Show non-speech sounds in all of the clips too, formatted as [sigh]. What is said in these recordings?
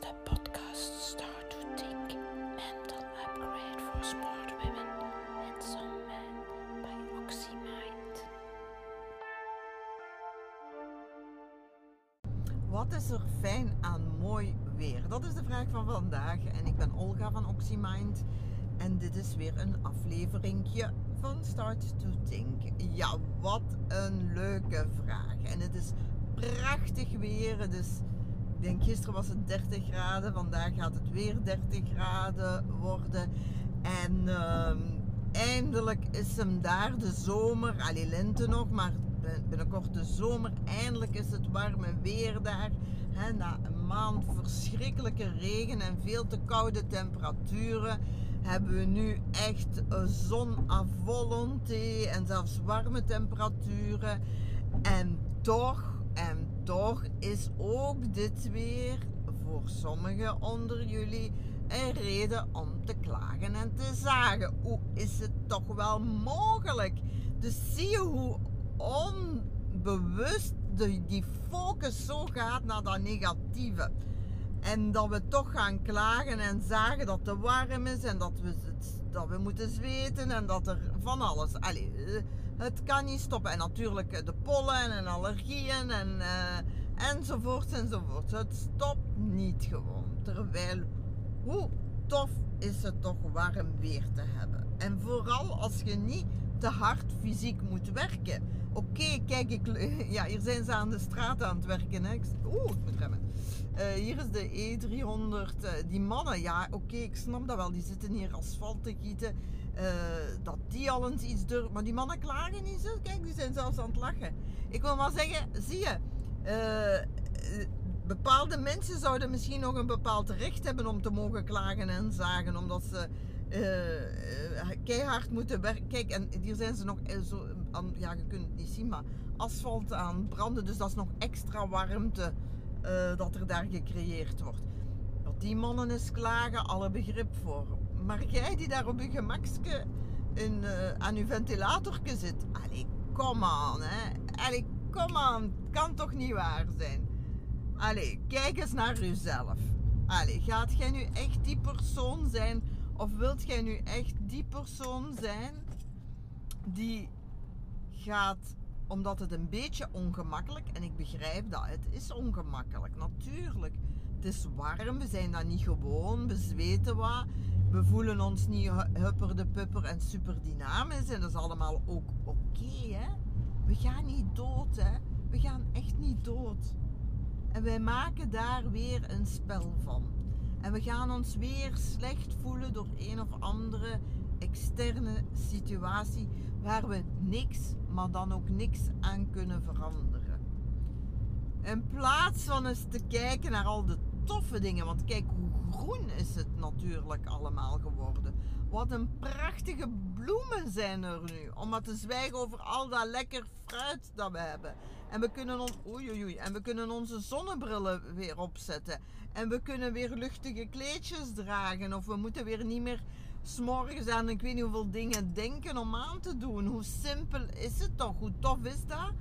de podcast Start to Think Mental Upgrade for Smart Women and Some Men by OxyMind. Wat is er fijn aan mooi weer? Dat is de vraag van vandaag. En ik ben Olga van OxyMind. En dit is weer een afleveringje van Start to Think. Ja, wat een leuke vraag. En het is prachtig weer. Het is, ik denk gisteren was het 30 graden. Vandaag gaat het weer 30 graden worden. En ehm, eindelijk is hem daar, de zomer. Allee, lente nog, maar binnenkort de zomer. Eindelijk is het warme weer daar. Na een maand verschrikkelijke regen en veel te koude temperaturen hebben we nu echt zon à en zelfs warme temperaturen. En toch, en toch is ook dit weer voor sommigen onder jullie een reden om te klagen en te zagen. Hoe is het toch wel mogelijk? Dus zie je hoe onbewust die focus zo gaat naar dat negatieve. En dat we toch gaan klagen en zagen dat het warm is en dat we, dat we moeten zweten en dat er van alles. Allee, eh, het kan niet stoppen. En natuurlijk eh, de pollen en allergieën en, uh, enzovoort enzovoort. Het stopt niet gewoon. Terwijl, hoe tof is het toch warm weer te hebben. En vooral als je niet te hard fysiek moet werken. Kijk, ik, [laughs] ja, hier zijn ze aan de straat aan het werken. Hè. Oeh, ik moet remmen. Uh, hier is de E300. Uh, die mannen, ja, oké, ik snap dat wel. Die zitten hier asfalt te gieten. Uh, dat die al eens iets durven. Maar die mannen klagen niet zo. Kijk, die zijn zelfs aan het lachen. Ik wil maar zeggen, zie je. bepaalde mensen zouden misschien nog een bepaald recht hebben om te mogen klagen en zagen. Omdat ze keihard moeten werken. Kijk, en hier zijn ze nog zo, ja, je kunt het niet zien, maar asfalt aan branden. Dus dat is nog extra warmte uh, dat er daar gecreëerd wordt. Dat die mannen eens klagen, alle begrip voor. Maar jij die daar op je gemakske in, uh, aan je ventilatorke zit. Allee, kom aan, hè. Allee, kom aan. Kan toch niet waar zijn. Allee, kijk eens naar jezelf. Allee, gaat jij nu echt die persoon zijn of wilt jij nu echt die persoon zijn die gaat, omdat het een beetje ongemakkelijk, en ik begrijp dat, het is ongemakkelijk, natuurlijk. Het is warm, we zijn dat niet gewoon, we zweten wat, we voelen ons niet hupper de pupper en super dynamisch en dat is allemaal ook oké, hè. We gaan niet dood, hè. We gaan echt niet dood. En wij maken daar weer een spel van. En we gaan ons weer slecht voelen door een of andere externe situatie waar we niks, maar dan ook niks aan kunnen veranderen. In plaats van eens te kijken naar al de toffe dingen, want kijk hoe groen is het natuurlijk allemaal geworden. Wat een prachtige bloemen zijn er nu. Om maar te zwijgen over al dat lekker fruit dat we hebben. En we kunnen, oei, oei, en we kunnen onze zonnebrillen weer opzetten. En we kunnen weer luchtige kleedjes dragen. Of we moeten weer niet meer s'morgens aan ik weet niet hoeveel dingen denken om aan te doen. Hoe simpel is het toch? Hoe tof is dat?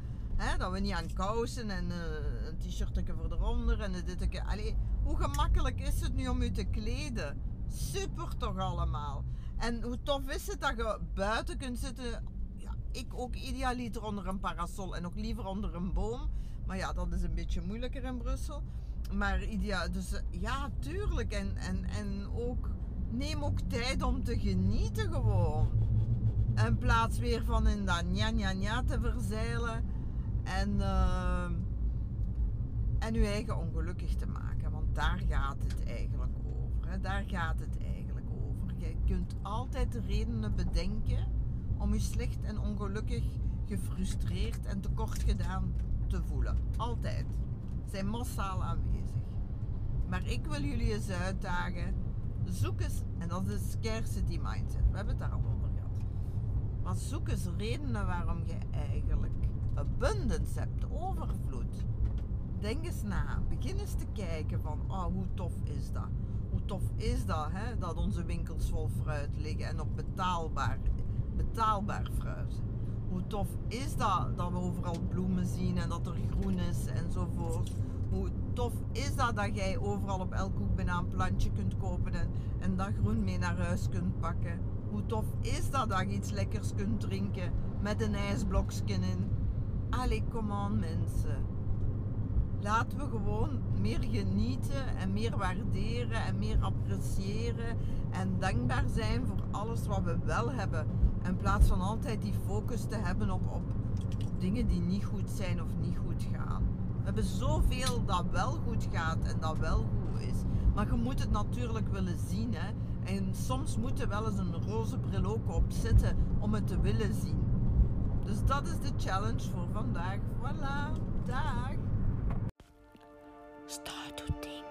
dat we niet aan kousen en uh, een t-shirtje voor eronder en dit. Allee, hoe gemakkelijk is het nu om je te kleden? Super toch allemaal. En hoe tof is het dat je buiten kunt zitten? Ja, ik ook idealiter onder een parasol en nog liever onder een boom. Maar ja, dat is een beetje moeilijker in Brussel. Maar ideaal, dus eh, ja, tuurlijk. En, en, en ook, neem ook tijd om te genieten gewoon. In plaats weer van in dat nja nja nja te verzeilen. En, uh, en uw eigen ongelukkig te maken. Want daar gaat het eigenlijk over. Hè? Daar gaat het eigenlijk over. Je kunt altijd redenen bedenken om je slecht en ongelukkig, gefrustreerd en tekort gedaan te voelen. Altijd. Zijn massaal aanwezig. Maar ik wil jullie eens uitdagen. Zoek eens, en dat is scarcity mindset. We hebben het daar al over gehad. Maar zoek eens redenen waarom je eigenlijk abundance hebt, overvloed. Denk eens na. Begin eens te kijken van, oh, hoe tof is dat? Hoe tof is dat, hè? dat onze winkels vol fruit liggen en nog betaalbaar, betaalbaar fruit. Hoe tof is dat dat we overal bloemen zien en dat er groen is enzovoort. Hoe tof is dat dat jij overal op elk hoek bijna een plantje kunt kopen en, en dat groen mee naar huis kunt pakken? Hoe tof is dat dat je iets lekkers kunt drinken met een ijsblokje in? Allee, come on mensen. Laten we gewoon meer genieten en meer waarderen en meer appreciëren en dankbaar zijn voor alles wat we wel hebben. In plaats van altijd die focus te hebben op, op, op dingen die niet goed zijn of niet goed gaan. Hebben zoveel dat wel goed gaat en dat wel goed is. Maar je moet het natuurlijk willen zien. Hè? En soms moet er wel eens een roze bril ook op zitten om het te willen zien. Dus dat is de challenge voor vandaag. Voilà, dag. Start to think